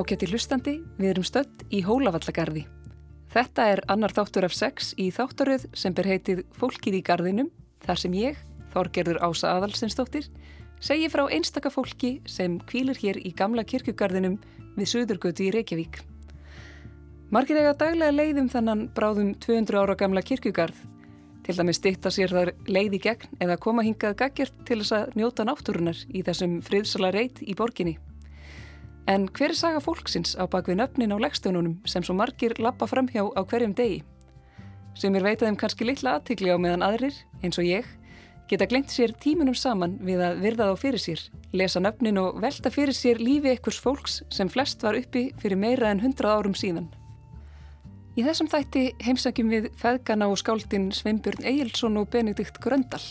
Ágætti hlustandi, við erum stött í Hólavallagarði. Þetta er annar þáttur af sex í þáttaröð sem ber heitið Fólkið í garðinum, þar sem ég, Þorgerður Ása Adalsinsdóttir, segi frá einstaka fólki sem kvílir hér í gamla kirkugarðinum við Suðurgötu í Reykjavík. Margir eiga daglega leiðum þannan bráðum 200 ára gamla kirkugarð, til dæmis stitta sér þar leiði gegn eða koma hingað gaggjert til þess að njóta náttúrunar í þessum friðsala reit í borginni. En hver er saga fólksins á bakvið nöfnin á leggstjónunum sem svo margir lappa framhjá á hverjum degi? Sem er veitaðum kannski litla aðtikli á meðan aðrir, eins og ég, geta glemt sér tímunum saman við að virða þá fyrir sér, lesa nöfnin og velta fyrir sér lífi ekkurs fólks sem flest var uppi fyrir meira en hundrað árum síðan. Í þessum þætti heimsækjum við feðgana og skáldin Sveinbjörn Egilson og Benedikt Gröndal.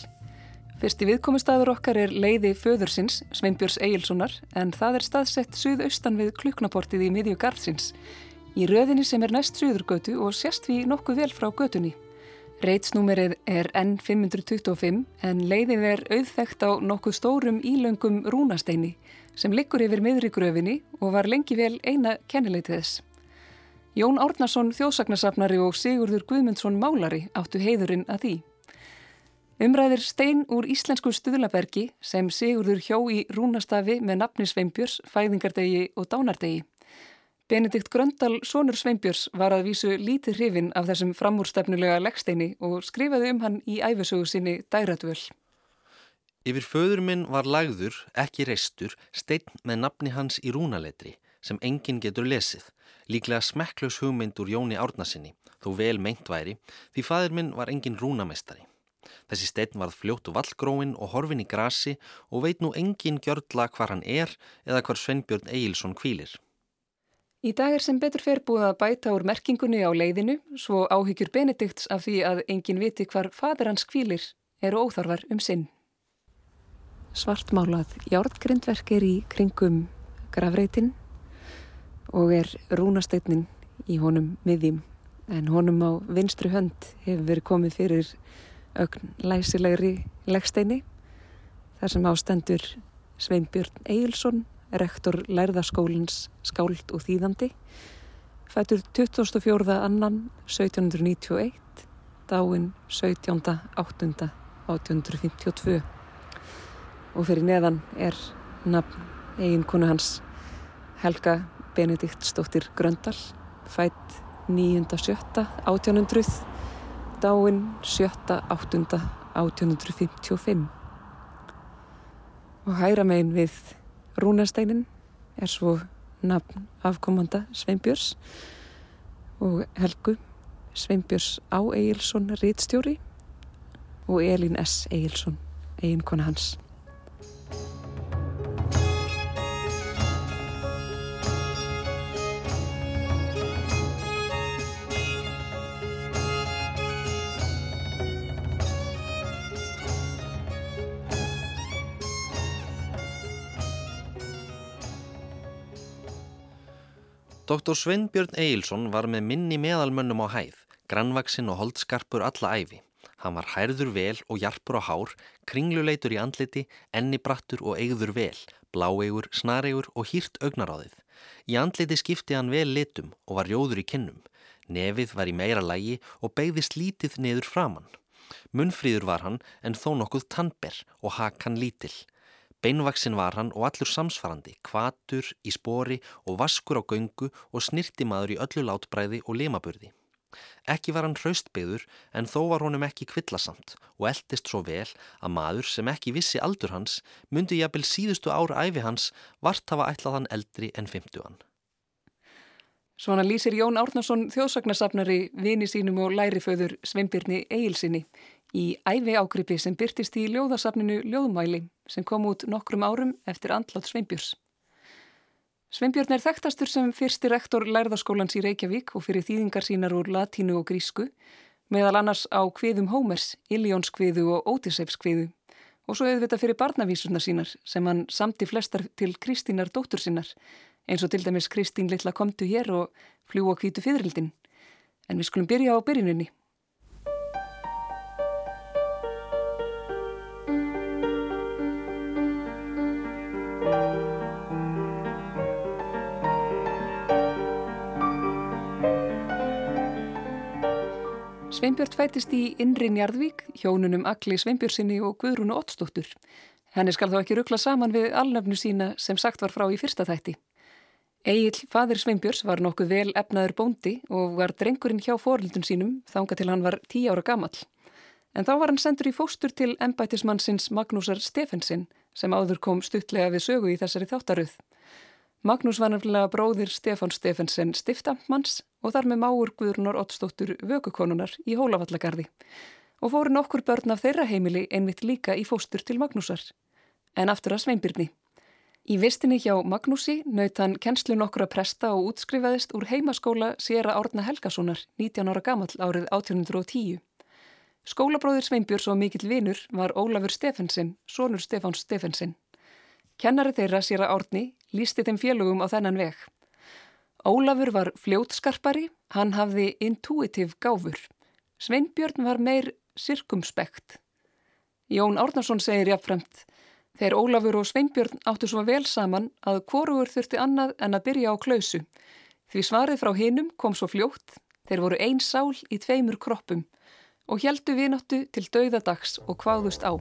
Fyrsti viðkomistæður okkar er leiði föðursins, Sveinbjörns Egilsonar, en það er staðsett suðaustan við kluknaportið í miðju garðsins, í röðinni sem er næst suðurgötu og sérst við nokkuð vel frá götunni. Reitsnúmerið er N525 en leiðin er auðþægt á nokkuð stórum ílöngum rúnasteini sem liggur yfir miðri gröfinni og var lengi vel eina kennileitið þess. Jón Árnason þjóðsagnasafnari og Sigurður Guðmundsson Málari áttu heiðurinn að því. Umræðir stein úr íslensku stuðlabergi sem Sigurður hjó í rúnastafi með nafni Sveinbjörs, fæðingardegi og dánardegi. Benedikt Gröndal, sonur Sveinbjörs, var að vísu lítið hrifin af þessum framúrstefnulega leggsteini og skrifaði um hann í æfisögu sinni Dæratvöl. Yfir föður minn var lagður, ekki reistur, stein með nafni hans í rúnaletri sem enginn getur lesið, líklega smekklaus hugmynd úr Jóni Árnasinni, þó vel meint væri, því fadur minn var enginn rúnamestari. Þessi stein varð fljóttu vallgróin og horfin í grasi og veit nú engin gjörla hvar hann er eða hvar Sveinbjörn Egilson kvílir. Í dag er sem betur fer búið að bæta úr merkingunni á leiðinu svo áhyggjur Benedikts af því að engin viti hvar fadur hans kvílir eru óþarfar um sinn. Svartmálað járðgrindverk er í kringum gravreitin og er rúnasteitnin í honum miðjum en honum á vinstru hönd hefur verið komið fyrir ögn læsilegri leggsteini þar sem ástendur Sveinbjörn Eilsson, rektor Lærðaskólins skáld og þýðandi, fætur 24. annan 1791, dáinn 17. 8. 1852 og fyrir neðan er nafn eiginkonu hans Helga Benedikt Stóttir Gröndal, fætt 9.7. 1800 dáinn 7.8.1855 og hæra megin við rúnasteinin er svo nafn afkomanda Sveinbjörns og Helgu Sveinbjörns Á Egilson Rítstjóri og Elin S. Egilson eiginkona hans Dr. Sveinbjörn Eilsson var með minni meðalmönnum á hæð, grannvaksinn og holdskarpur alla æfi. Hann var hærður vel og jarpur á hár, kringluleitur í andliti, ennibrattur og eigður vel, bláeigur, snareigur og hýrt augnaráðið. Í andliti skipti hann vel litum og var rjóður í kinnum. Nefið var í meira lægi og beigðist lítið niður framann. Munnfríður var hann en þó nokkuð tannber og hakan lítill. Beinvaksin var hann og allur samsvarandi, kvatur í spori og vaskur á göngu og snirtimaður í öllu látbræði og limaburði. Ekki var hann hraustbyður en þó var honum ekki kvillasamt og eldist svo vel að maður sem ekki vissi aldur hans myndi jafnvel síðustu ára æfi hans vart hafa ætlað hann eldri en 50 hann. Svona lýsir Jón Árnason þjóðsagnasafnari vini sínum og læriföður Sveinbjörni Egilsinni í æfi ágripi sem byrtist í ljóðasafninu Ljóðmæli sem kom út nokkrum árum eftir andlátt Sveinbjörns. Sveinbjörn er þekktastur sem fyrsti rektor lærðaskólans í Reykjavík og fyrir þýðingar sínar úr latínu og grísku, meðal annars á kviðum Hómers, Iljónskviðu og Ótisefskviðu og svo auðvitað fyrir barnavísurna sínar sem hann samti flestar til Kristínar dóttur sínar, eins og til dæmis Kristín litla komtu hér og fljú á kvítu fyririldin. En við skulum byrja á byrjuninni. Sveinbjörn fætist í Inri Njarðvík, hjónunum Akli Sveinbjörnsinni og Guðrúnu Ottsdóttur. Henni skal þá ekki ruggla saman við alnöfnu sína sem sagt var frá í fyrsta þætti. Egil, fadir Sveinbjörns, var nokkuð vel efnaður bóndi og var drengurinn hjá forlundun sínum þanga til hann var tí ára gammal. En þá var hann sendur í fóstur til embætismannsins Magnúsar Stefensin sem áður kom stuttlega við sögu í þessari þáttaröð. Magnús var nefnilega bróðir Stefán Stefensen stiftamtmanns og þar með máur Guðrunar Ottsdóttur vökukonunar í Hólavallagarði og fóru nokkur börn af þeirra heimili einmitt líka í fóstur til Magnúsar. En aftur að Sveinbyrni. Í vistinni hjá Magnúsi naut hann kennslu nokkura presta og útskrifaðist úr heimaskóla Sera Árna Helgasonar 19 ára gamall árið 1810. Skólabróðir Sveinbjörns og mikill vinur var Ólafur Stefensin, sonur Stefáns Stefensin. Kennari þeirra Sera Árni lísti þeim félögum á þennan veg. Ólafur var fljótskarpari, hann hafði intuitiv gáfur. Sveinbjörn var meir sirkumspekt. Jón Árnarsson segir jáfnframt Þeir Ólafur og Sveinbjörn áttu svo vel saman að korugur þurfti annað en að byrja á klausu. Því svarið frá hinum kom svo fljótt, þeir voru einn sál í tveimur kroppum og heldu vináttu til dauðadags og hvaðust á.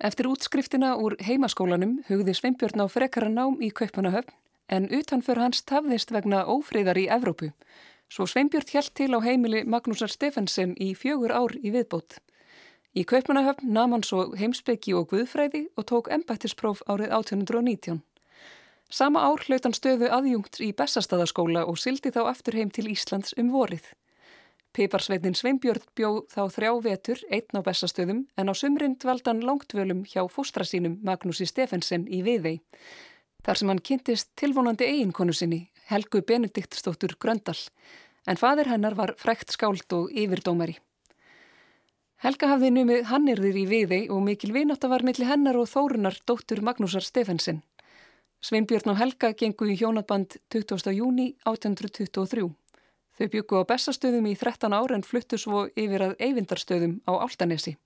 Eftir útskriftina úr heimaskólanum hugði Sveinbjörn á frekara nám í Kaupanahöfn en utanför hans tafðist vegna ófríðar í Evrópu Svo Sveinbjörn hjælt til á heimili Magnúsar Stefensen í fjögur ár í viðbót. Í Kaupmannahöfn nam hann svo heimsbyggi og guðfræði og tók embættispróf árið 1819. Sama ár hlaut hann stöðu aðjungt í Bessastadaskóla og sildi þá aftur heim til Íslands um vorið. Piparsveitin Sveinbjörn bjóð þá þrjá vetur, einn á Bessastöðum, en á sumrin dvaldan langtvölum hjá fóstra sínum Magnúsi Stefensen í Viðei. Þar sem hann kynntist tilvonandi eiginkonu sinni, Helgu Benediktsdóttur Gröndal, en fadir hennar var frekt skáld og yfirdómari. Helga hafði numið hannirðir í viði og mikil vinátt var millir hennar og þórunar dóttur Magnúsar Stefensen. Sveinbjörn og Helga gengu í hjónaband 20. júni 1823. Þau byggu á bestastöðum í 13 ár en fluttu svo yfir að eyvindarstöðum á Áltanesi.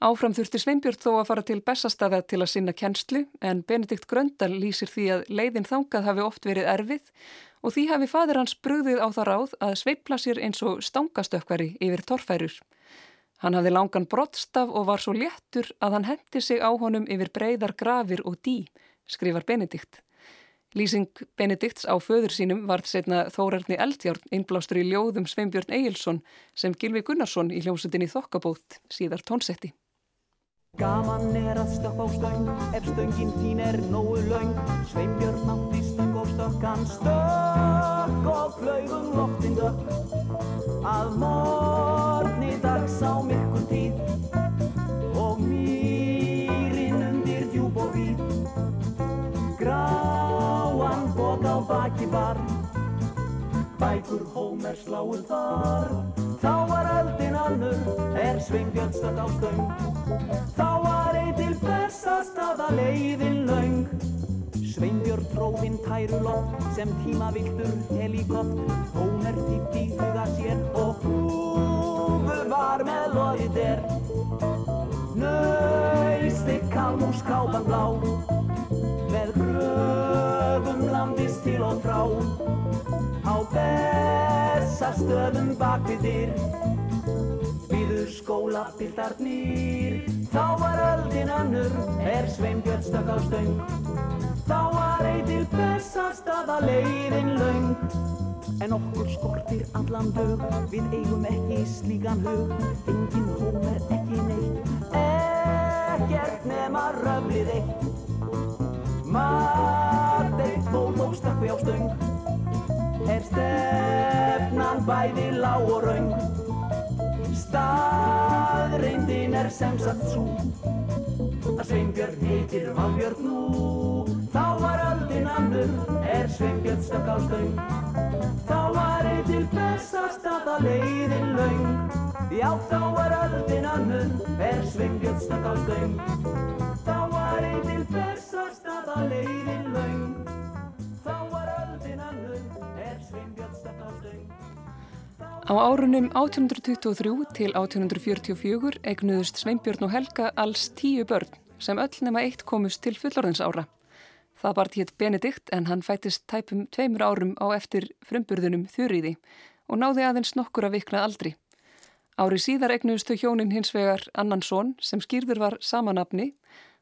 Áfram þurfti Sveinbjörn þó að fara til Bessastæða til að sinna kennslu en Benedikt Gröndal lýsir því að leiðin þangað hafi oft verið erfið og því hafi fadir hans brúðið á það ráð að sveipla sér eins og stangastökkvari yfir torfærur. Hann hafði langan brottstaf og var svo léttur að hann hendi sig á honum yfir breyðar grafir og dí, skrifar Benedikt. Lýsing Benedikts á föður sínum varð setna Þórarni Eldjárn innblástur í ljóðum Sveinbjörn Egilson sem Gilvi Gunnarsson í hljómsutinni Þokkabót síðar tónsetti. Gaman er að stökk á stöng, ef stöngin þín er nógu laung. Sveinbjörn átti stökk og stökkan stökk og flögum loftin dökk. Að morgni dags á myrkun baki var, bækur hómer sláum þar. Þá var öldin annur, er Sveinbjörn stökk á stöng. Þá var einn til bestastaða leiðin laung. Sveinbjörn trófinn tæruloft sem tímaviltur helikopt. Hómer í huga sér og húfur var með loðið er. Nausti kalmús kápan blá, frá. Á bestastöðum bak við dyr, byður skólapiltarnir. Þá var öldin önnur, er Sveinbjörn stökk á stöng. Þá var ei til bestastaða leiðin laung. En okkur skortir allan dög, við eigum ekki slíkan hug. Engin hóm er ekki neitt, ekkert nema röflið eitt. Mat fóð og stökk við á stöng. Er stefnan bæði lág og raung. Staðreindin er sem sagt svo að Sveinbjörn heitir Valbjörn nú. Þá var öldin annur, er Sveinbjörn stökk á stöng. Þá var einn til bestastaða leiðin laung. Já, þá var öldin annur, er Sveinbjörn stökk á stöng. Þá var einn til bestastaða Á árunum 1823 til 1844 eignuðust Sveinbjörn og Helga alls tíu börn sem öll nema eitt komust til fullorðinsára. Það bara hétt Benedikt en hann fættist tæpum tveimur árum á eftir frumburðunum Þurriði og náði aðeins nokkur að vikna aldri. Ári síðar egnuðustu hjónin hins vegar annan són sem skýrður var samanapni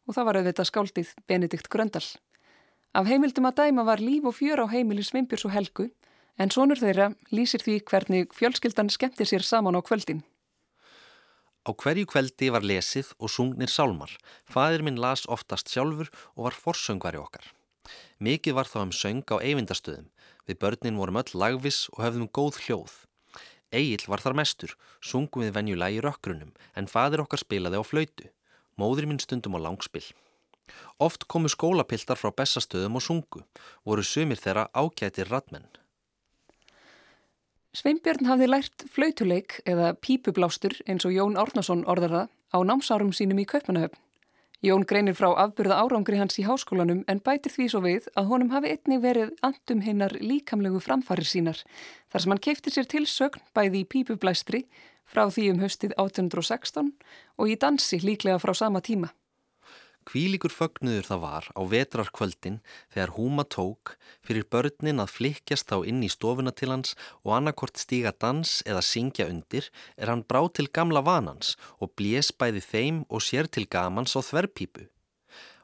og það var auðvitað skáldið Benedikt Gröndal. Af heimildum að dæma var líf og fjör á heimili Svimbjörns og Helgu en sonur þeirra lýsir því hvernig fjölskyldan skemmtir sér saman á kvöldin. Á hverju kveldi var lesið og sungnir sálmar. Fadir minn las oftast sjálfur og var forsöngvari okkar. Mikið var þá um söng á eyvindastöðum. Við börnin vorum öll lagvis og höfðum góð hljóð. Egil var þar mestur, sungum við venjulega í rökkrunum, en fadir okkar spilaði á flautu. Móður minn stundum á langspill. Oft komu skólapiltar frá bestastöðum og sungu, voru sumir þeirra ágætir radmenn. Sveinbjörn hafði lært flautuleik eða pípublástur eins og Jón Árnason orðarða á námsárum sínum í Kaupmannahöfn. Jón greinir frá afburða árangri hans í háskólanum en bætir því svo við að honum hafi einnig verið andum hinnar líkamlegu framfarir sínar þar sem hann keipti sér til sögn bæði í pípublæstri frá því um höstið 1816 og í dansi líklega frá sama tíma. Kvílikur fögnuður það var á vetrarkvöldin þegar húma tók fyrir börnin að flikjast þá inn í stofuna til hans og annarkort stíga dans eða syngja undir er hann brá til gamla vanans og blés bæði þeim og sér til gamans á þverpípu.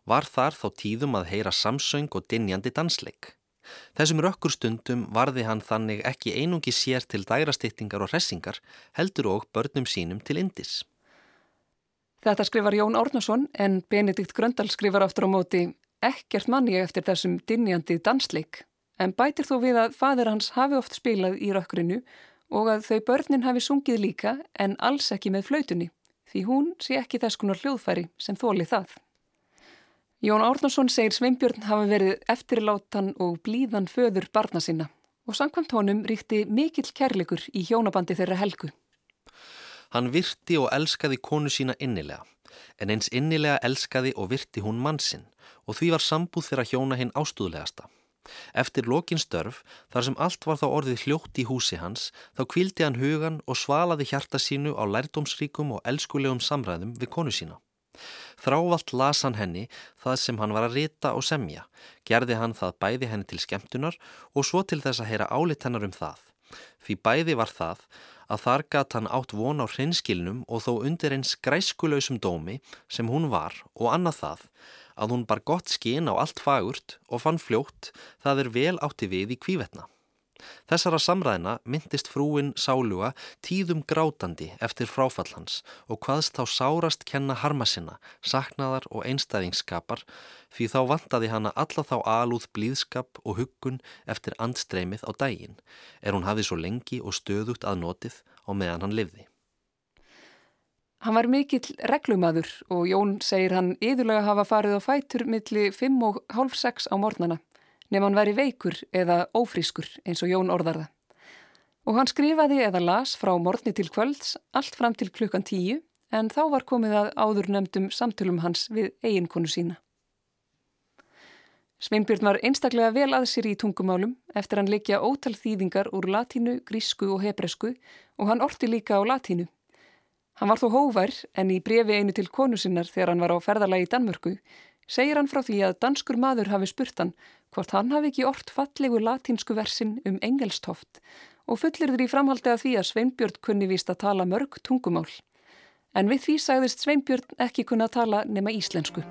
Var þar þá tíðum að heyra samsöng og dinjandi dansleik. Þessum rökkur stundum varði hann þannig ekki einungi sér til dærastýttingar og hressingar heldur og börnum sínum til indis. Þetta skrifar Jón Árnason en Benedikt Gröndal skrifar aftur á móti ekkert manni eftir þessum dinjandi dansleik en bætir þó við að fadir hans hafi oft spilað í rökkrinu og að þau börnin hafi sungið líka en alls ekki með flautunni því hún sé ekki þess konar hljóðfæri sem þóli það. Jón Árnason segir Sveinbjörn hafa verið eftirlátan og blíðan föður barna sinna og samkvæmt honum ríkti mikill kærleikur í hjónabandi þeirra helgu. Hann virti og elskaði konu sína innilega, en eins innilega elskaði og virti hún mannsinn og því var sambúð þeirra hjóna hinn ástúðlegasta. Eftir lokin störf, þar sem allt var þá orðið hljótt í húsi hans, þá kvildi hann hugan og svalaði hjarta sínu á lærdómsríkum og elskulegum samræðum við konu sína. Þrávalt las hann henni það sem hann var að rita og semja, gerði hann það bæði henni til skemmtunar og svo til þess að heyra álit hennar um það. Því bæði var það að þar gatt hann átt von á hreinskilnum og þó undir eins græskuleusum dómi sem hún var og annað það að hún bar gott skinn á allt fagurt og fann fljótt það er vel átti við í kvívetna. Þessara samræðina myndist frúin Sáluga tíðum grátandi eftir fráfall hans og hvaðst þá sárast kenna harma sinna, saknaðar og einstæðingskapar því þá vantaði hana alla þá alúð blíðskap og huggun eftir andstreymið á dægin, er hún hafið svo lengi og stöðugt að notið á meðan hann livði. Hann var mikill reglumadur og Jón segir hann yðurlega hafa farið á fætur milli 5 og halv 6 á mornana nefn hann veri veikur eða ófrískur eins og Jón orðarða. Og hann skrifaði eða las frá morgni til kvölds allt fram til klukkan tíu en þá var komið að áður nefndum samtölum hans við eiginkonu sína. Sveinbjörn var einstaklega vel að sér í tungumálum eftir hann leikja ótal þýðingar úr latínu, grísku og hebresku og hann orti líka á latínu. Hann var þó hóvar en í brefi einu til konu sinnar þegar hann var á ferðalagi í Danmörku segir hann frá því að danskur maður hafi spurt hann hvort hann hafi ekki orrt fallegu latínsku versin um engelstoft og fullir þurr í framhaldi að því að Sveinbjörn kunni víst að tala mörg tungumál. En við því sagðist Sveinbjörn ekki kunna tala nema íslensku.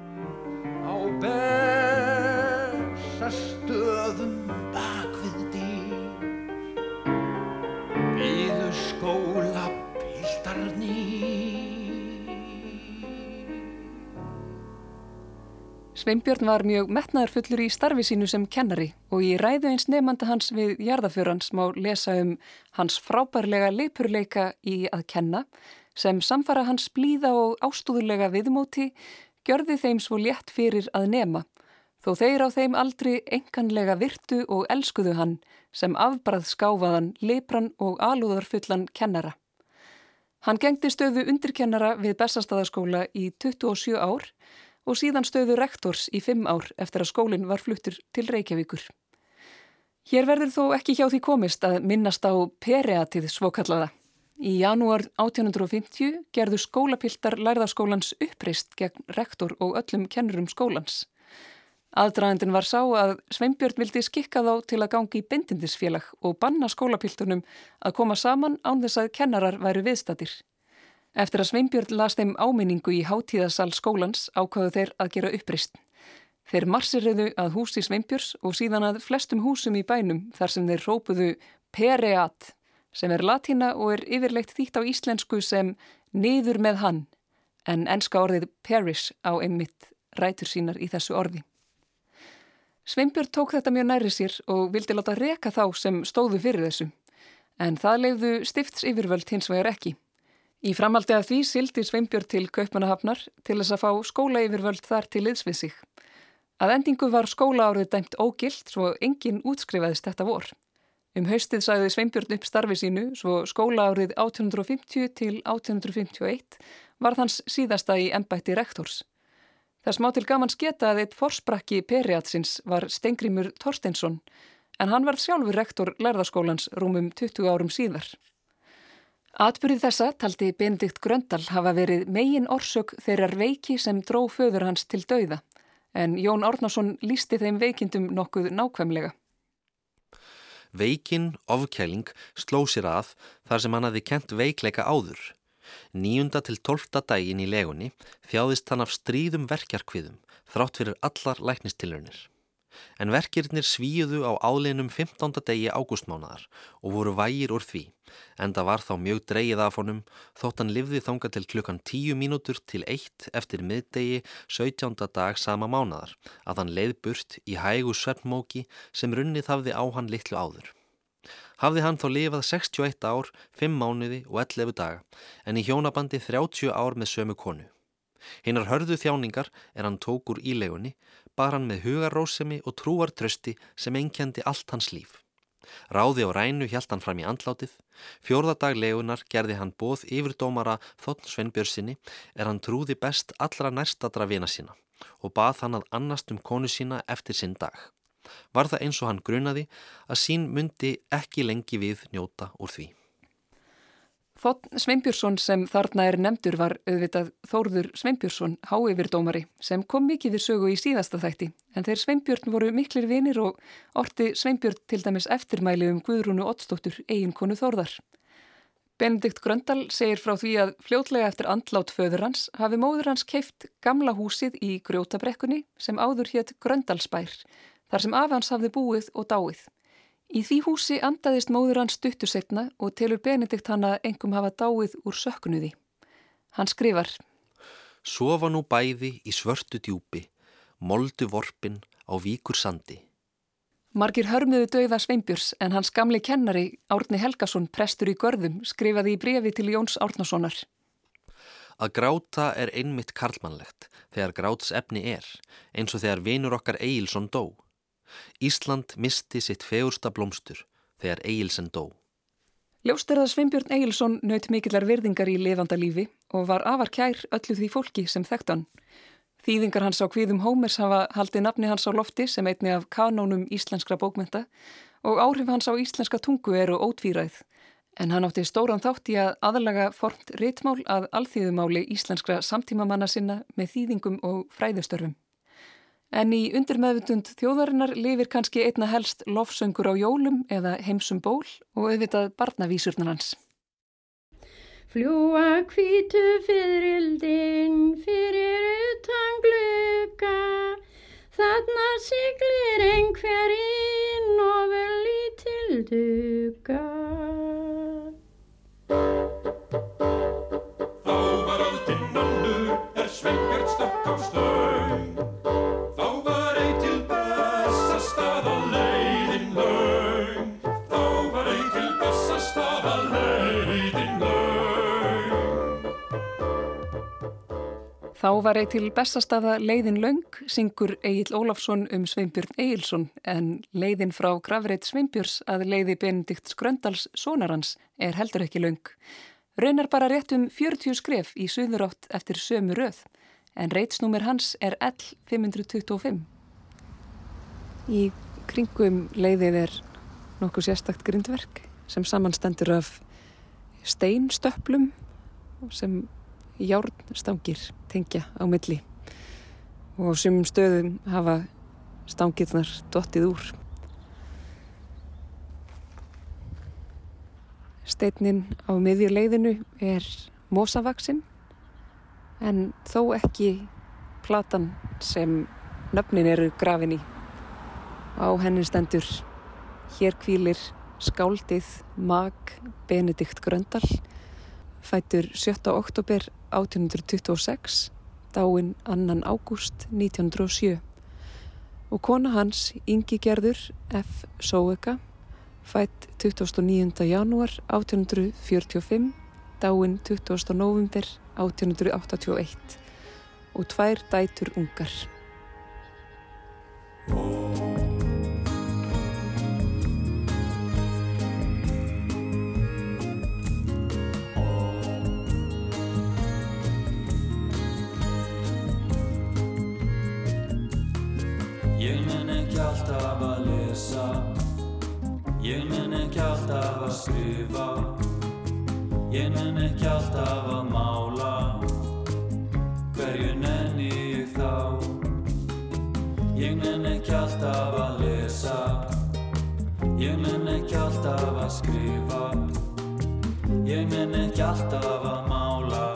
Sveinbjörn var mjög metnaðarfullur í starfi sínu sem kennari og í ræðu eins nefnanda hans við jarðafjörans má lesa um hans frábærlega leipurleika í að kenna sem samfara hans blíða og ástúðulega viðmóti gjörði þeim svo létt fyrir að nema þó þeir á þeim aldrei enganlega virtu og elskuðu hann sem afbrað skáfaðan, leipran og alúðarfullan kennara. Hann gengdi stöðu undirkennara við Bessastadaskóla í 27 ár og síðan stöðu rektors í fimm ár eftir að skólinn var fluttur til Reykjavíkur. Hér verður þó ekki hjá því komist að minnast á pereatið svokallaða. Í janúar 1850 gerðu skólapiltar lærðaskólans uppreist gegn rektor og öllum kennurum skólans. Aðdragandin var sá að Sveinbjörn vildi skikka þá til að gangi í bindindisfélag og banna skólapiltunum að koma saman án þess að kennarar væru viðstatir. Eftir að Sveinbjörn las þeim áminningu í hátíðasal skólans ákvaðu þeir að gera upprist. Þeir marsirriðu að húsi Sveinbjörns og síðan að flestum húsum í bænum þar sem þeir rópuðu Pereat sem er latína og er yfirleitt þýtt á íslensku sem niður með hann en enska orðið perish á einmitt rætur sínar í þessu orði. Sveinbjörn tók þetta mjög næri sér og vildi láta reka þá sem stóðu fyrir þessu, en það leiðu stifts yfirvöld hins vegar ekki. Í framaldi af því sildi Sveinbjörn til Kaupanahafnar til þess að fá skóla yfirvöld þar til liðs við sig. Að endingu var skóla árið dæmt ógilt svo enginn útskrifaðist þetta vor. Um haustið sæði Sveinbjörn upp starfi sínu svo skóla árið 1850 til 1851 var þanns síðasta í ennbætti rektors. Það smá til gaman sketa að eitt forsprakki periatsins var Stengrimur Torsteinsson en hann var sjálfur rektor lærðaskólans rúmum 20 árum síðar. Atbyrðið þessa taldi Benedikt Gröndal hafa verið megin orsök þeirrar veiki sem dró föður hans til dauða en Jón Árnason lísti þeim veikindum nokkuð nákvæmlega. Veikin, ofkæling, sló sér að þar sem hann hafi kent veikleika áður. Níunda til tólfta daginn í legunni þjáðist hann af stríðum verkjarkviðum þrátt fyrir allar læknistilunir. En verkirnir svíuðu á álinum 15. degi ágústmánaðar og voru vægir úr því, en það var þá mjög dreyið af honum þótt hann livði þanga til klukkan 10 mínútur til 1 eftir middegi 17. dag sama mánaðar að hann leið burt í hægu svefnmóki sem runnið hafði á hann litlu áður. Hafði hann þá lifað 61 ár, 5 mánuði og 11 daga, en í hjónabandi 30 ár með sömu konu. Hinnar hörðu þjáningar er hann tók úr ílegunni, bar hann með hugarósemi og trúartrösti sem einkjandi allt hans líf. Ráði á rænu hjælt hann fram í andlátið, fjórðadag legunar gerði hann bóð yfir dómara þóttn Sveinbjörnsinni er hann trúði best allra nærstadra vina sína og bað hann að annast um konu sína eftir sinn dag var það eins og hann grunaði að sín myndi ekki lengi við njóta úr því. Þótt Sveinbjörnsson sem þarna er nefndur var auðvitað Þórður Sveinbjörnsson háyfirdómari sem kom mikið við sögu í síðasta þætti en þeir Sveinbjörn voru miklir vinir og orti Sveinbjörn til dæmis eftirmæli um Guðrúnu Ottsdóttur eiginkonu Þórðar. Benedikt Gröndal segir frá því að fljótlega eftir andlát föður hans hafi móður hans keift gamla húsið í grjótabrekkunni sem áður hétt Gröndalsbær þar sem afhans hafði búið og dáið. Í því húsi andaðist móður hans stuttu setna og telur Benedikt hann að engum hafa dáið úr söknuði. Hann skrifar Sofa nú bæði í svörtu djúpi, moldu vorpin á víkur sandi. Margir hörmuðu dauða Sveinbjörns en hans gamli kennari Árni Helgason, prestur í Görðum, skrifaði í brefi til Jóns Árnasonar. Að gráta er einmitt karlmannlegt þegar gráts efni er, eins og þegar vinur okkar Eilsson dó. Ísland misti sitt fegursta blómstur þegar Egilsen dó. Ljóst er að Sveinbjörn Egilson naut mikillar virðingar í levandalífi og var afar kær öllu því fólki sem þekkt hann. Þýðingar hans á kvíðum Hómers hafa haldið nafni hans á lofti sem einni af kanónum íslenskra bókmenta og áhrif hans á íslenska tungu eru ótvíræð. En hann átti stóran þátt í að aðalaga formt ritmál að alþýðumáli íslenskra samtímamanna sinna með þýðingum og fræðustörfum. En í undirmeðvutund þjóðarinnar lifir kannski einna helst lofsöngur á jólum eða heimsum ból og auðvitað barnavísurnar hans. Fljúa kvítu fyririldin fyrir utan glöka Þarna siglir einhverjinn og vel lítil duka Þá var aldinn annur er Sveinbjörn stakk á stöng Þá var ei til bestastaða leiðin laung, syngur Egil Ólafsson um Sveinbjörn Egilson en leiðin frá Gravreit Sveinbjörns að leiði Benedikt Skröndals sonarans er heldur ekki laung. Raunar bara rétt um 40 skref í suðurátt eftir sömu röð en reitsnúmer hans er L525. Í kringum leiðið er nokkuð sérstakt grindverk sem samanstendur af steinstöplum sem járnstangir tengja á milli og á sumum stöðum hafa stangirnar dottið úr. Steinin á miðjur leiðinu er mósavaksinn en þó ekki platan sem nöfnin eru grafin í. Á henni stendur hér kvílir skáldið Mag Benedikt Gröndal fætur 7. oktober 1826 dáinn 2. ágúst 1907 og kona hans Ingi Gerður F. Sóega fætt 29. janúar 1845 dáinn 20. november 1881 og tvær dætur ungar. Ég nenn ekki alltaf að lesa. Ég nenn ekki alltaf að skrifa. Ég nenn ekki alltaf að mála. Hverju nenni ég þá? Ég nenn ekki alltaf að lesa. Ég nenn ekki alltaf að skrifa. Ég nenn ekki alltaf að mála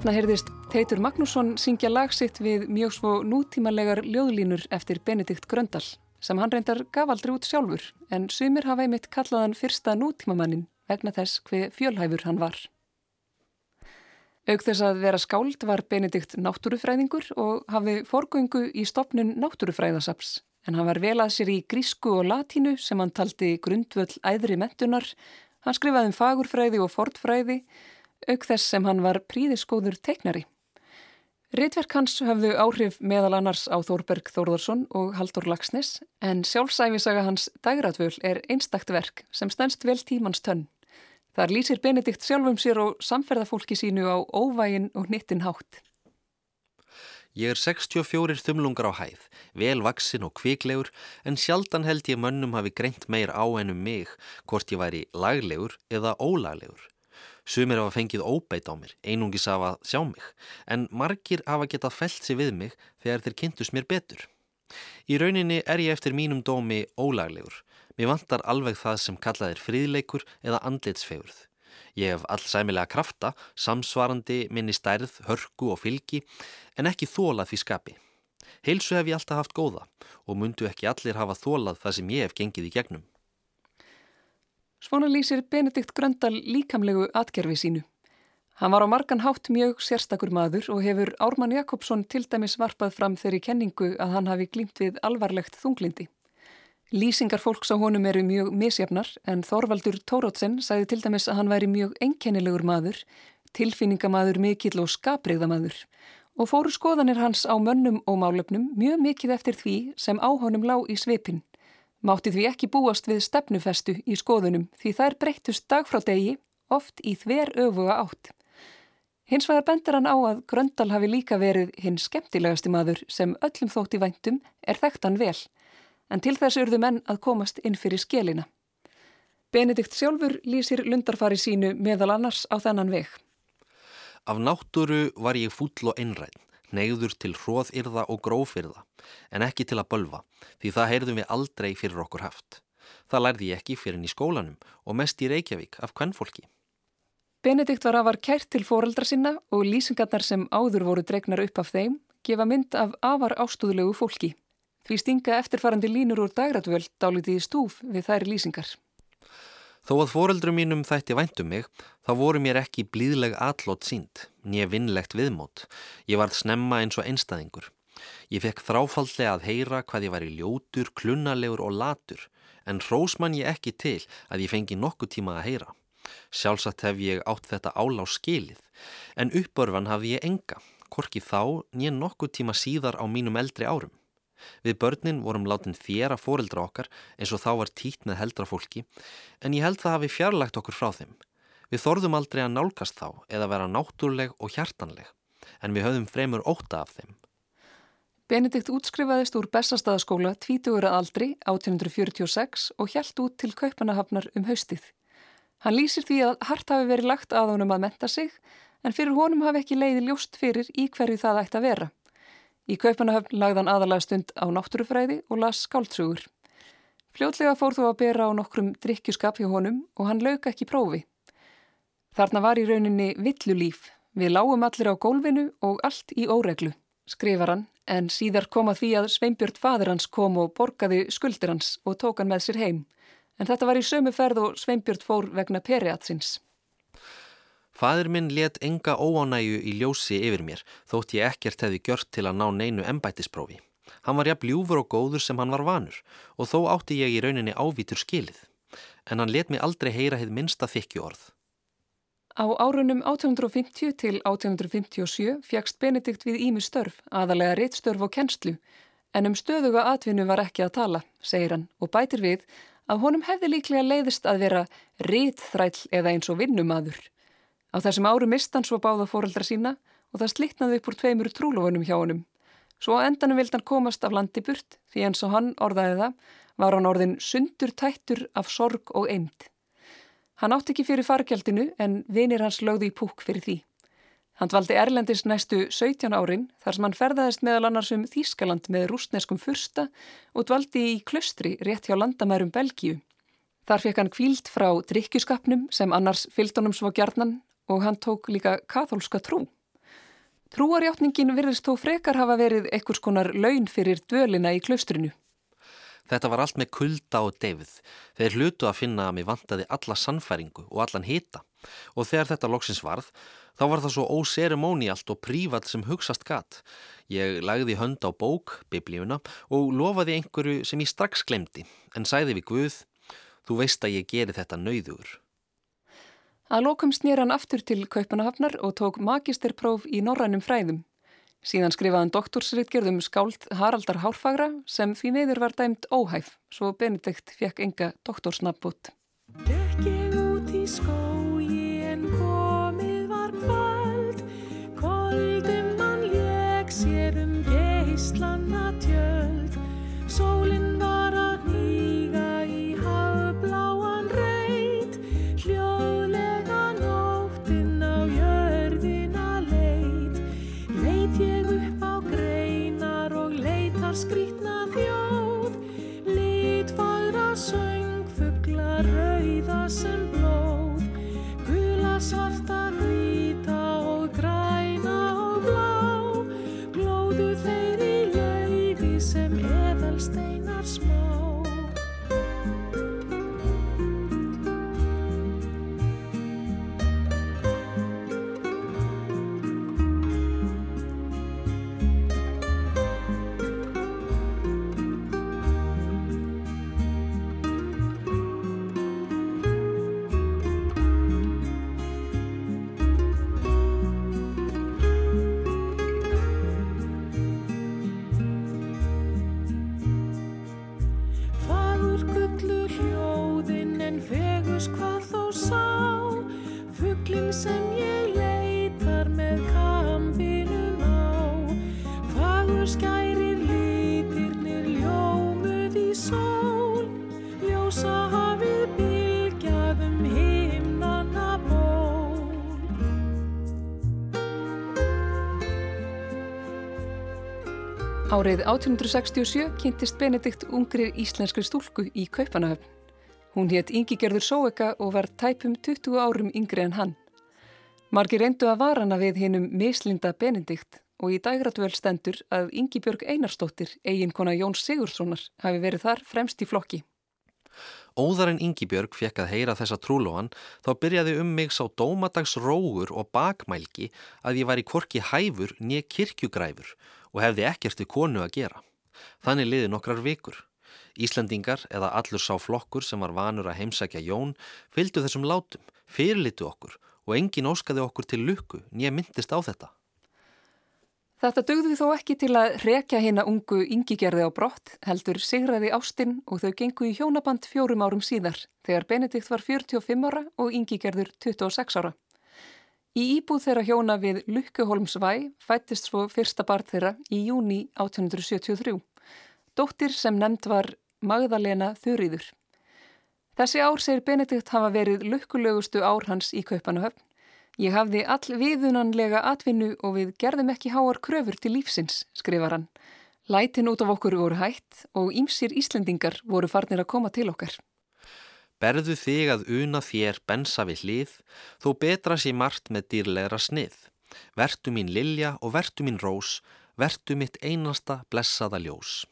Þarna heyrðist Teitur Magnússon syngja lagsitt við mjög svo nútímalegar ljóðlínur eftir Benedikt Gröndal sem hann reyndar gaf aldrei út sjálfur en sumir hafa einmitt kallaðan fyrsta nútímamannin vegna þess hver fjölhæfur hann var. Aug þess að vera skáld var Benedikt náttúrufræðingur og hafi forgöngu í stopnun náttúrufræðasaps en hann var velað sér í grísku og latínu sem hann taldi grundvöll æðri mentunar, hann skrifaði um fagurfræði og fortfræði auk þess sem hann var príðiskóður teiknari. Ritverk hans höfðu áhrif meðal annars á Þórberg Þórðarsson og Haldur Lagsnes en sjálfsæfisaga hans Dægratvöl er einstakt verk sem stennst vel tímans tönn. Þar lýsir Benedikt sjálfum sér og samferðafólki sínu á óvægin og nittin hátt. Ég er 64 þumlungar á hæð, vel vaksin og kviklegur en sjaldan held ég mönnum hafi greint meir á ennum mig hvort ég væri laglegur eða ólaglegur. Sumir hafa fengið óbeit á mér, einungis af að sjá mig, en margir hafa getað felt sig við mig þegar þeir kynntust mér betur. Í rauninni er ég eftir mínum dómi ólaglegur. Mér vantar alveg það sem kallaðir fríðleikur eða andlitsfegurð. Ég hef allsæmilega krafta, samsvarandi minni stærð, hörku og fylgi, en ekki þólað því skapi. Heilsu hef ég alltaf haft góða og mundu ekki allir hafa þólað það sem ég hef gengið í gegnum. Svona lýsir Benedikt Gröndal líkamlegu atgerfi sínu. Hann var á margan hátt mjög sérstakur maður og hefur Ármann Jakobsson til dæmis varpað fram þeirri kenningu að hann hafi glýmt við alvarlegt þunglindi. Lýsingar fólks á honum eru mjög misjafnar en Þorvaldur Tórótsen sagði til dæmis að hann væri mjög enkennilegur maður, tilfinningamaður mikill og skapriðamaður og fóru skoðanir hans á mönnum og málefnum mjög mikið eftir því sem áhónum lá í svipin. Mátti því ekki búast við stefnufestu í skoðunum því þær breyttust dag frá degi oft í þver öfuga átt. Hins vegar bendur hann á að Gröndal hafi líka verið hinn skemmtilegasti maður sem öllum þótti væntum er þekktan vel, en til þess urðu menn að komast inn fyrir skjelina. Benedikt sjálfur lýsir lundarfari sínu meðal annars á þennan veg. Af náttúru var ég fúll og einræn, neyður til hróðirða og grófirða, en ekki til að bölva, því það heyrðum við aldrei fyrir okkur haft. Það lærði ég ekki fyrir í skólanum og mest í Reykjavík af kvennfólki. Benedikt var afar kært til foreldra sinna og lýsingarnar sem áður voru dregnar upp af þeim gefa mynd af afar ástúðulegu fólki. Því stinga eftirfarandi línur úr dagrætvöld dálítið í stúf við þær lýsingar. Þó að foreldrum mínum þætti væntum mig, þá voru mér ekki blíðleg atlót sínd, nýja vinnlegt viðmót. Ég varð snemma eins og einstæðingur. Ég fekk þráfaldlega að heyra hvað ég var í ljótur, klunnalegur og latur, en hrósmann ég ekki til að ég fengi nokkuð tíma að heyra. Sjálfsagt hef ég átt þetta álá skilið, en uppörfan hafði ég enga, korki þá nýja nokkuð tíma síðar á mínum eldri árum. Við börnin vorum látin þjera fóreldra okkar eins og þá var tít með heldra fólki en ég held það hafi fjarlægt okkur frá þeim. Við þorðum aldrei að nálgast þá eða vera náttúrleg og hjartanleg en við höfðum fremur óta af þeim. Benedikt útskrifaðist úr Bessastaðaskóla 20. aldri 1846 og hjælt út til Kaupanahafnar um haustið. Hann lýsir því að hart hafi verið lagt að honum að menta sig en fyrir honum hafi ekki leiði ljóst fyrir í hverju það ætti að vera. Í Kaupanahöfn lagðan aðalega stund á náttúrufræði og las skáltsugur. Fljótlega fór þú að bera á nokkrum drikkjuskap hjá honum og hann lauk ekki prófi. Þarna var í rauninni villulíf. Við lágum allir á gólfinu og allt í óreglu, skrifar hann, en síðar kom að því að Sveinbjörn fadur hans kom og borgaði skuldir hans og tók hann með sér heim. En þetta var í sömu ferð og Sveinbjörn fór vegna periatsins. Fadur minn let enga óánægu í ljósi yfir mér, þótt ég ekkert hefði gjört til að ná neinu embætisprófi. Hann var jafn ljúfur og góður sem hann var vanur og þó átti ég í rauninni ávítur skilið. En hann let mig aldrei heyra heið minsta þykju orð. Á árunum 1850 til 1857 fjagst Benedikt við Ími störf, aðalega reittstörf og kennslu, en um stöðuga atvinnu var ekki að tala, segir hann, og bætir við að honum hefði líklega leiðist að vera reittþræll eða eins og vinnumadur. Á þessum áru mistan svo báða fóreldra sína og það slittnaði upp úr tveimur trúlofunum hjá honum. Svo endanum vild hann komast af landi burt því eins og hann orðaði það var hann orðin sundur tættur af sorg og eind. Hann átti ekki fyrir fargjaldinu en vinir hans lögði í púk fyrir því. Hann dvaldi Erlendis næstu 17 árin þar sem hann ferðaðist meðal annars um Þískaland með rústneskum fyrsta og dvaldi í klöstri rétt hjá landamærum Belgíu. Þar fekk hann kvíld frá drikkjuskapnum sem annars fylgdunum svo gjarnan og hann tók líka katholska trú. Trúarjáttningin virðist þó frekar hafa verið ekkurs konar laun fyrir dölina í klaustrinu. Þetta var allt með kulda og deyfið. Þeir hlutu að finna að mér vantaði alla sannfæringu og allan hita og þegar þetta loksins varð þá var það svo óseremónialt og prívat sem hugsast gatt. Ég lagði hönd á bók, biblíuna og lofaði einhverju sem ég strax glemdi en sæði við Guð, þú veist að ég geri þetta nauður. Að lokum snýr hann aftur til Kaupanahafnar og tók magisterpróf í norrænum fræðum. Síðan skrifaði hann doktorsritgerðum skáld Haraldar Hárfagra sem því meður var dæmt óhæf, svo Benedikt fekk enga doktorsnabbút. Árið 1867 kynntist Benedikt ungri íslenskri stúlku í Kaupanahöfn. Hún hétt Ingigerður Sóeka og var tæpum 20 árum yngri en hann. Margir reyndu að varana við hinnum mislinda Benedikt og í dægratvöl stendur að Ingibjörg Einarstóttir, eiginkona Jóns Sigurssonar, hafi verið þar fremst í flokki. Óðar en Ingibjörg fekk að heyra þessa trúlóan þá byrjaði um mig sá dómadags rógur og bakmælgi að ég var í korki hæfur nýja kirkjugræfur og hefði ekkert við konu að gera. Þannig liði nokkrar vikur. Íslandingar eða allur sá flokkur sem var vanur að heimsækja Jón fylgdu þessum látum, fyrirlitu okkur og engin óskaði okkur til lukku nýja myndist á þetta. Þetta dögðu þó ekki til að rekja hérna ungu yngigerði á brott, heldur sigraði ástinn og þau gengu í hjónaband fjórum árum síðar, þegar Benedikt var 45 ára og yngigerður 26 ára. Í íbúð þeirra hjóna við Lukkuholmsvæ fættist svo fyrsta barn þeirra í júni 1873. Dóttir sem nefnd var Magdalena Þurriður. Þessi ár segir Benedikt hafa verið lukkulegustu ár hans í Kaupanahöfn. Ég hafði all viðunanlega atvinnu og við gerðum ekki háar kröfur til lífsins, skrifar hann. Lætin út af okkur voru hætt og ímsir Íslendingar voru farnir að koma til okkar. Berðu þig að una þér bensa við hlið, þó betra sé margt með dýrlegra snið. Vertu mín lilja og vertu mín rós, vertu mitt einasta blessaða ljós.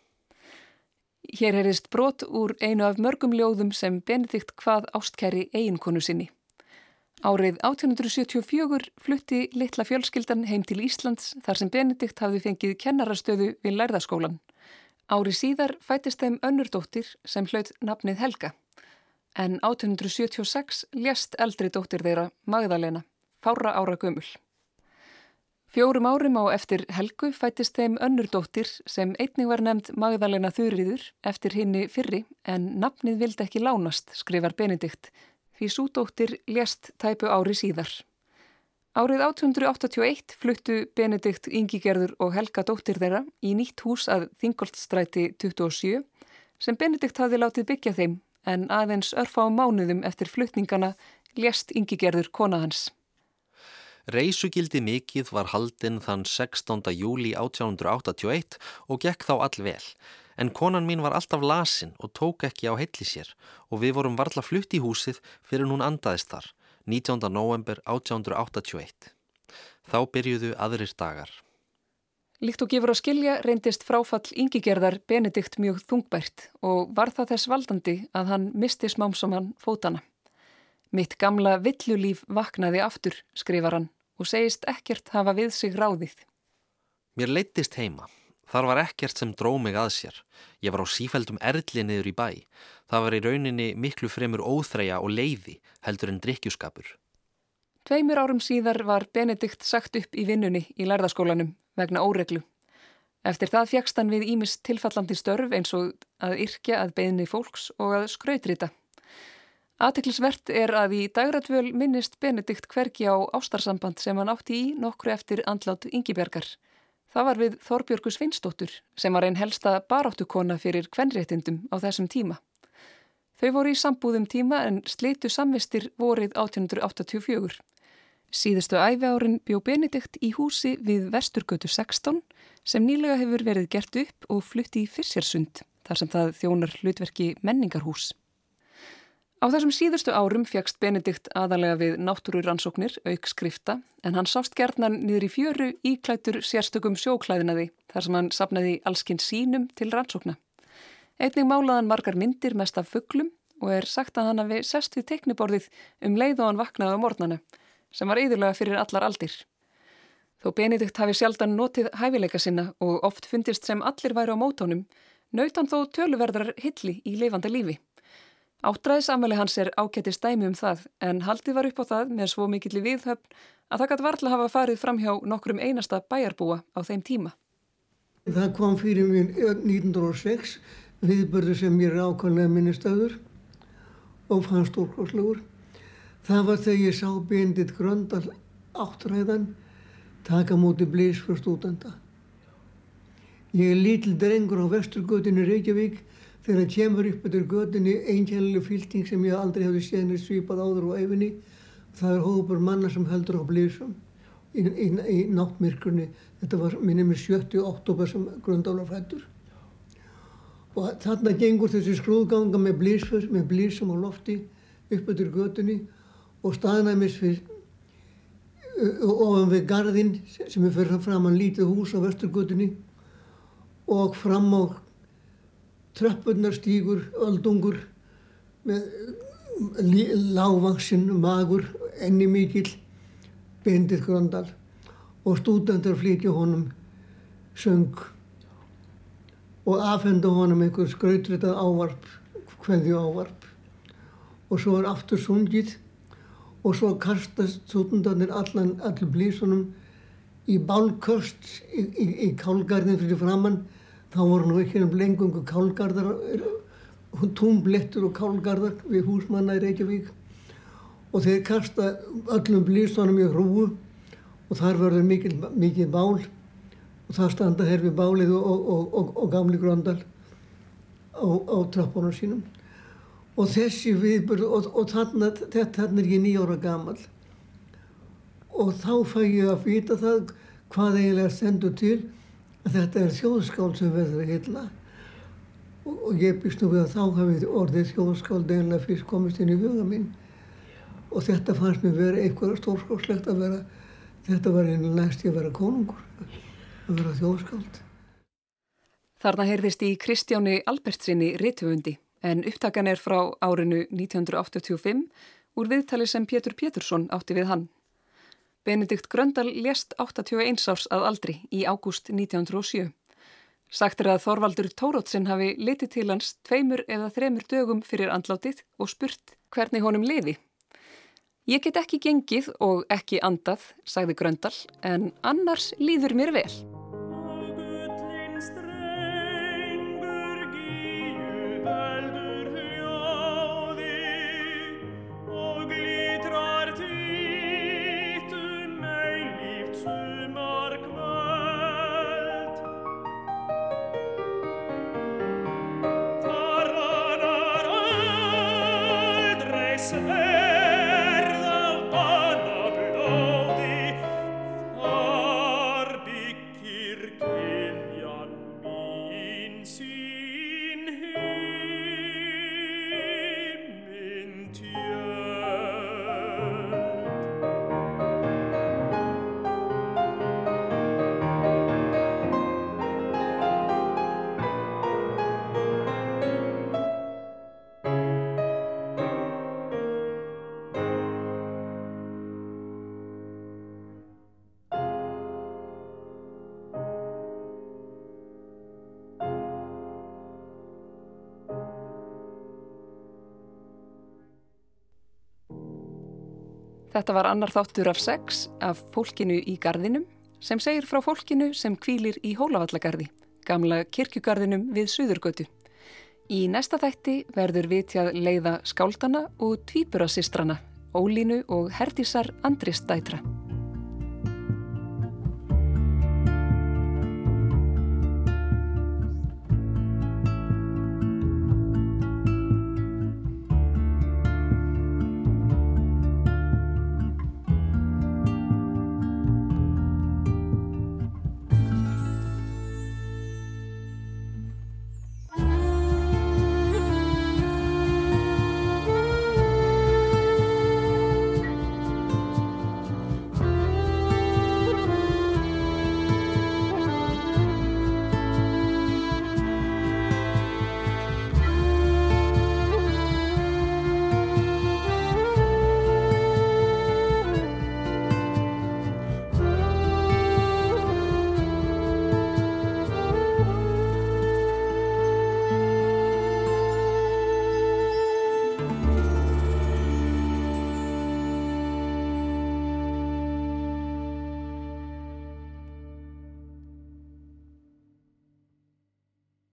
Hér herist brot úr einu af mörgum ljóðum sem Benedikt hvað ástkæri eiginkonu sinni. Árið 1874 flutti litla fjölskyldan heim til Íslands þar sem Benedikt hafði fengið kennarastöðu við lærðaskólan. Ári síðar fættist þeim önnurdóttir sem hlaut nafnið Helga. En 1876 lést eldri dóttir þeirra Magdalena, fára ára gömul. Fjórum árum á eftir Helgu fættist þeim önnurdóttir sem einnig var nefnd Magdalena Þurriður eftir hinni fyrri en nafnið vildi ekki lánast, skrifar Benedikt, því súdóttir lést tæpu ári síðar. Árið 1881 fluttu Benedikt Ingigerður og Helga dóttir þeirra í nýtt hús að Þingoltstræti 27 sem Benedikt hafði látið byggja þeim en aðeins örfa á mánuðum eftir flutningana lést Ingigerður kona hans. Reysugildi mikið var haldinn þann 16. júli 1881 og gekk þá all vel. En konan mín var alltaf lasin og tók ekki á heilli sér og við vorum varla flutt í húsið fyrir hún andaðist þar, 19. november 1881. Þá byrjuðu aðrir dagar. Líkt og gefur að skilja reyndist fráfall yngigerðar Benedikt mjög þungbært og var það þess valdandi að hann misti smámsamann fótana. Mitt gamla villulíf vaknaði aftur, skrifar hann, og segist ekkert hafa við sig ráðið. Mér leittist heima. Þar var ekkert sem dró mig að sér. Ég var á sífældum erli niður í bæ. Það var í rauninni miklu fremur óþreja og leiði heldur en drikkjuskapur. Tveimur árum síðar var Benedikt sagt upp í vinnunni í lærðaskólanum vegna óreglu. Eftir það fjagst hann við ímis tilfallandi störf eins og að yrkja að beðni fólks og að skrautrita. Atiklisvert er að í dagratvöl minnist Benedikt hvergi á ástarsamband sem hann átti í nokkru eftir andlát Ingibergar. Það var við Þorbjörgu Svinsdóttur sem var einn helsta baráttukona fyrir kvenréttindum á þessum tíma. Þau voru í sambúðum tíma en slitu samvistir vorið 1884. Síðustu æfi árin bjó Benedikt í húsi við Vesturgötu 16 sem nýlega hefur verið gert upp og flutti í Fyrsersund þar sem það þjónar hlutverki menningarhús. Á þessum síðustu árum fjagst Benedikt aðalega við náttúruransóknir, auk skrifta, en hann sást gerðnan niður í fjöru íklætur sérstökum sjóklæðinaði þar sem hann sapnaði allskinn sínum til rannsókna. Einning málaðan margar myndir mest af fugglum og er sagt að hann hafi sest við tekniborðið um leið og hann vaknaði á mornana, sem var yðurlega fyrir allar aldir. Þó Benedikt hafi sjaldan notið hæfileika sinna og oft fundist sem allir væri á mótónum, nautan þó töluverðar hilli í lifanda lífi. Áttræðisamveli hans er ákættist dæmi um það en haldið var upp á það með svo mikill viðhöfn að það gæti varðla hafa farið fram hjá nokkrum einasta bæjarbúa á þeim tíma. Það kom fyrir mér 1906 viðbörðu sem ég er ákvæmlega minnistöður og fannst stórkoslegur. Það var þegar ég sá Bendit Gröndal áttræðan taka móti blís fyrir stúdenda. Ég er lítil drengur á vesturgötunni Reykjavík þegar það kemur upp eftir götunni einkjælileg fylting sem ég aldrei hefði séð neitt svipað áður á æfinni. Það er hópur manna sem heldur á blísum í, í, í náttmyrkurni. Þetta var minnum í 70. oktober sem Gröndal var fættur. Og þarna gengur þessi skrúðganga með blísum á lofti upp eftir götunni og staðnæmis fyrir ofan við gardinn sem er fyrir fram að lítið hús á vesturgötunni og fram á tröppurnar stígur, öldungur með lágvaksinn, magur, enni mikill, bendið gröndal og stúdendar flytja honum söng og afhenda honum einhver skrautritað ávarp, hverju ávarp og svo er aftur sungið og svo kastast stúdendarnir allan, allir blísunum í bálköst í, í, í kálgarðin fyrir framann þá voru nú ekki um lengungu kálgarðar túmblettur og kálgarðar við húsmanna í Reykjavík. Og þeir kasta öllum blísunum í hrúu og þar verður mikil, mikil bál og það standa hér við bálið og, og, og, og gamli gröndal á, á trappunum sínum og þessi viðbörð og þarna, þarna er ég nýjára gammal og þá fæ ég að vita það hvað eiginlega stendur til að þetta er þjóðskál sem verður að hylla og, og ég býst nú við að þá hafi orðið þjóðskál eiginlega fyrst komist inn í huga minn og þetta fannst mér verið eitthvað stórskálslegt að vera þetta var einu næst ég að vera konungur að vera þjóðskáld. Þarna heyrðist í Kristjáni Albertsinni Rittufundi en upptakan er frá árinu 1985 úr viðtali sem Pétur Pétursson átti við hann. Benedikt Gröndal lést 81 árs að aldri í ágúst 1907. Sagt er að Þorvaldur Tórótsin hafi litið til hans tveimur eða þremur dögum fyrir andlátið og spurt hvernig honum liði. Ég get ekki gengið og ekki andað, sagði Gröndal, en annars líður mér vel. Þetta var annar þáttur af sex af fólkinu í gardinum sem segir frá fólkinu sem kvílir í Hólavallagarði, gamla kirkjugarðinum við Suðurgötu. Í næsta þætti verður vitjað leiða skáldana og tvíburasistrana, Ólínu og Herdísar Andristætra.